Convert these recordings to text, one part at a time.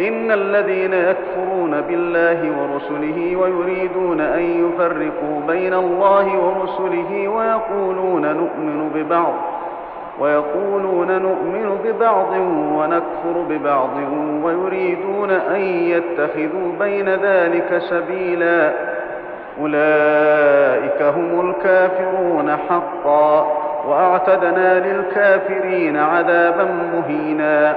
إن الذين يكفرون بالله ورسله ويريدون أن يفرقوا بين الله ورسله ويقولون نؤمن ببعض ويقولون نؤمن ببعض ونكفر ببعض ويريدون أن يتخذوا بين ذلك سبيلا. أولئك هم الكافرون حقا وأعتدنا للكافرين عذابا مهينا.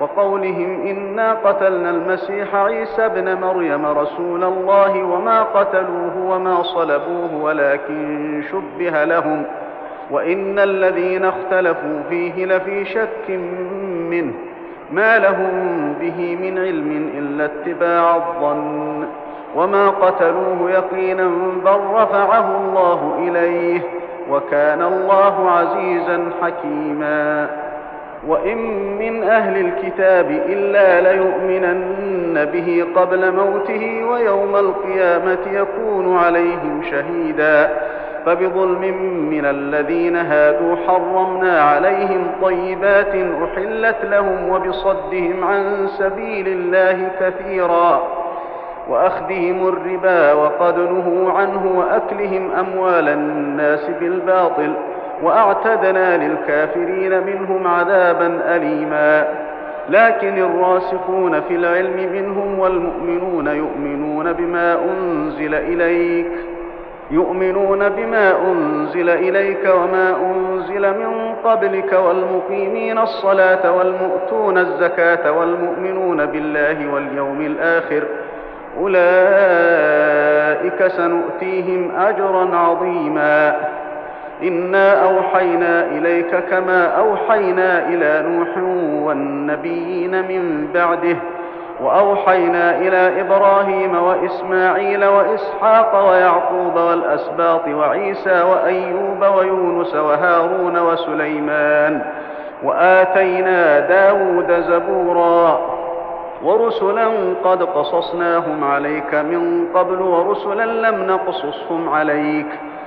وقولهم إنا قتلنا المسيح عيسى ابن مريم رسول الله وما قتلوه وما صلبوه ولكن شبه لهم وإن الذين اختلفوا فيه لفي شك منه ما لهم به من علم إلا اتباع الظن وما قتلوه يقينا بل رفعه الله إليه وكان الله عزيزا حكيما وإن من أهل الكتاب إلا ليؤمنن به قبل موته ويوم القيامة يكون عليهم شهيدا فبظلم من الذين هادوا حرمنا عليهم طيبات أحلت لهم وبصدهم عن سبيل الله كثيرا وأخذهم الربا وقد نهوا عنه وأكلهم أموال الناس بالباطل وأعتدنا للكافرين منهم عذابا اليما. لكن الراسخون في العلم منهم والمؤمنون يؤمنون بما أنزل إليك يؤمنون بما أنزل إليك وما أنزل من قبلك والمقيمين الصلاة والمؤتون الزكاة والمؤمنون بالله واليوم الآخر. أولئك سنؤتيهم اجرا عظيما. انا اوحينا اليك كما اوحينا إلى نوح والنبيين من بعده واوحينا إلى إبراهيم واسماعيل واسحاق ويعقوب والاسباط وعيسى وايوب ويونس وهارون وسليمان واتينا داود زبورا ورسلا قد قصصناهم عليك من قبل ورسلا لم نقصصهم عليك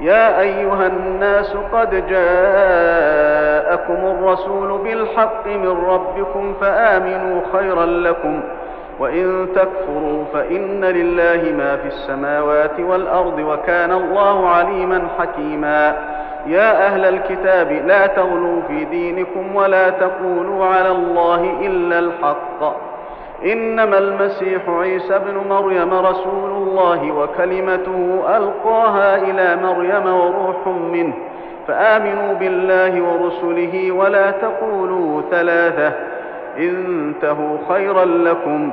يا أيها الناس قد جاءكم الرسول بالحق من ربكم فآمنوا خيرا لكم وإن تكفروا فإن لله ما في السماوات والأرض وكان الله عليما حكيما. يا أهل الكتاب لا تغلوا في دينكم ولا تقولوا على الله إلا الحق. إنما المسيح عيسى ابن مريم رسول الله وكلمته ألقاها إلى مريم وروح منه فآمنوا بالله ورسله ولا تقولوا ثلاثة انتهوا خيرا لكم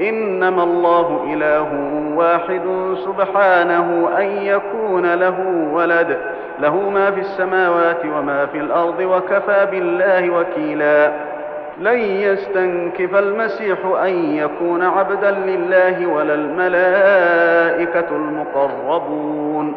إنما الله إله واحد سبحانه أن يكون له ولد له ما في السماوات وما في الأرض وكفى بالله وكيلا. لن يستنكف المسيح أن يكون عبدا لله ولا الملائكة المقربون.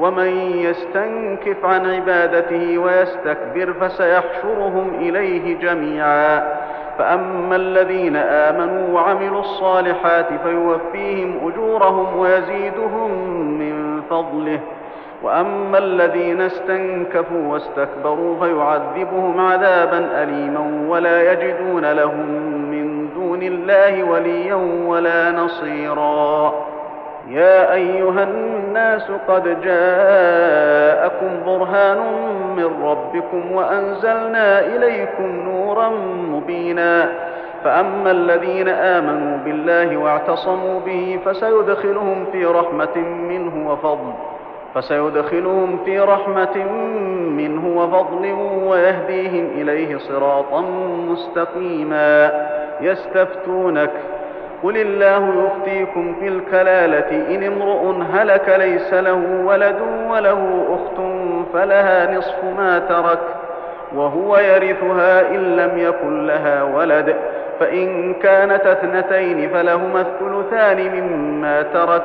ومن يستنكف عن عبادته ويستكبر فسيحشرهم إليه جميعا. فأما الذين آمنوا وعملوا الصالحات فيوفيهم أجورهم ويزيدهم من فضله. وأما الذين استنكفوا واستكبروا فيعذبهم عذابا اليما ولا يجدون لهم من دون الله وليا ولا نصيرا. يا أيها الناس قد جاءكم برهان من ربكم وأنزلنا إليكم نورا مبينا. فأما الذين آمنوا بالله واعتصموا به فسيدخلهم في رحمة منه وفضل. فسيدخلهم في رحمة منه وفضل ويهديهم إليه صراطا مستقيما. يستفتونك قل الله يفتيكم في الكلالة إن امرؤ هلك ليس له ولد وله أخت فلها نصف ما ترك وهو يرثها إن لم يكن لها ولد فإن كانت اثنتين فلهما الثلثان مما ترك.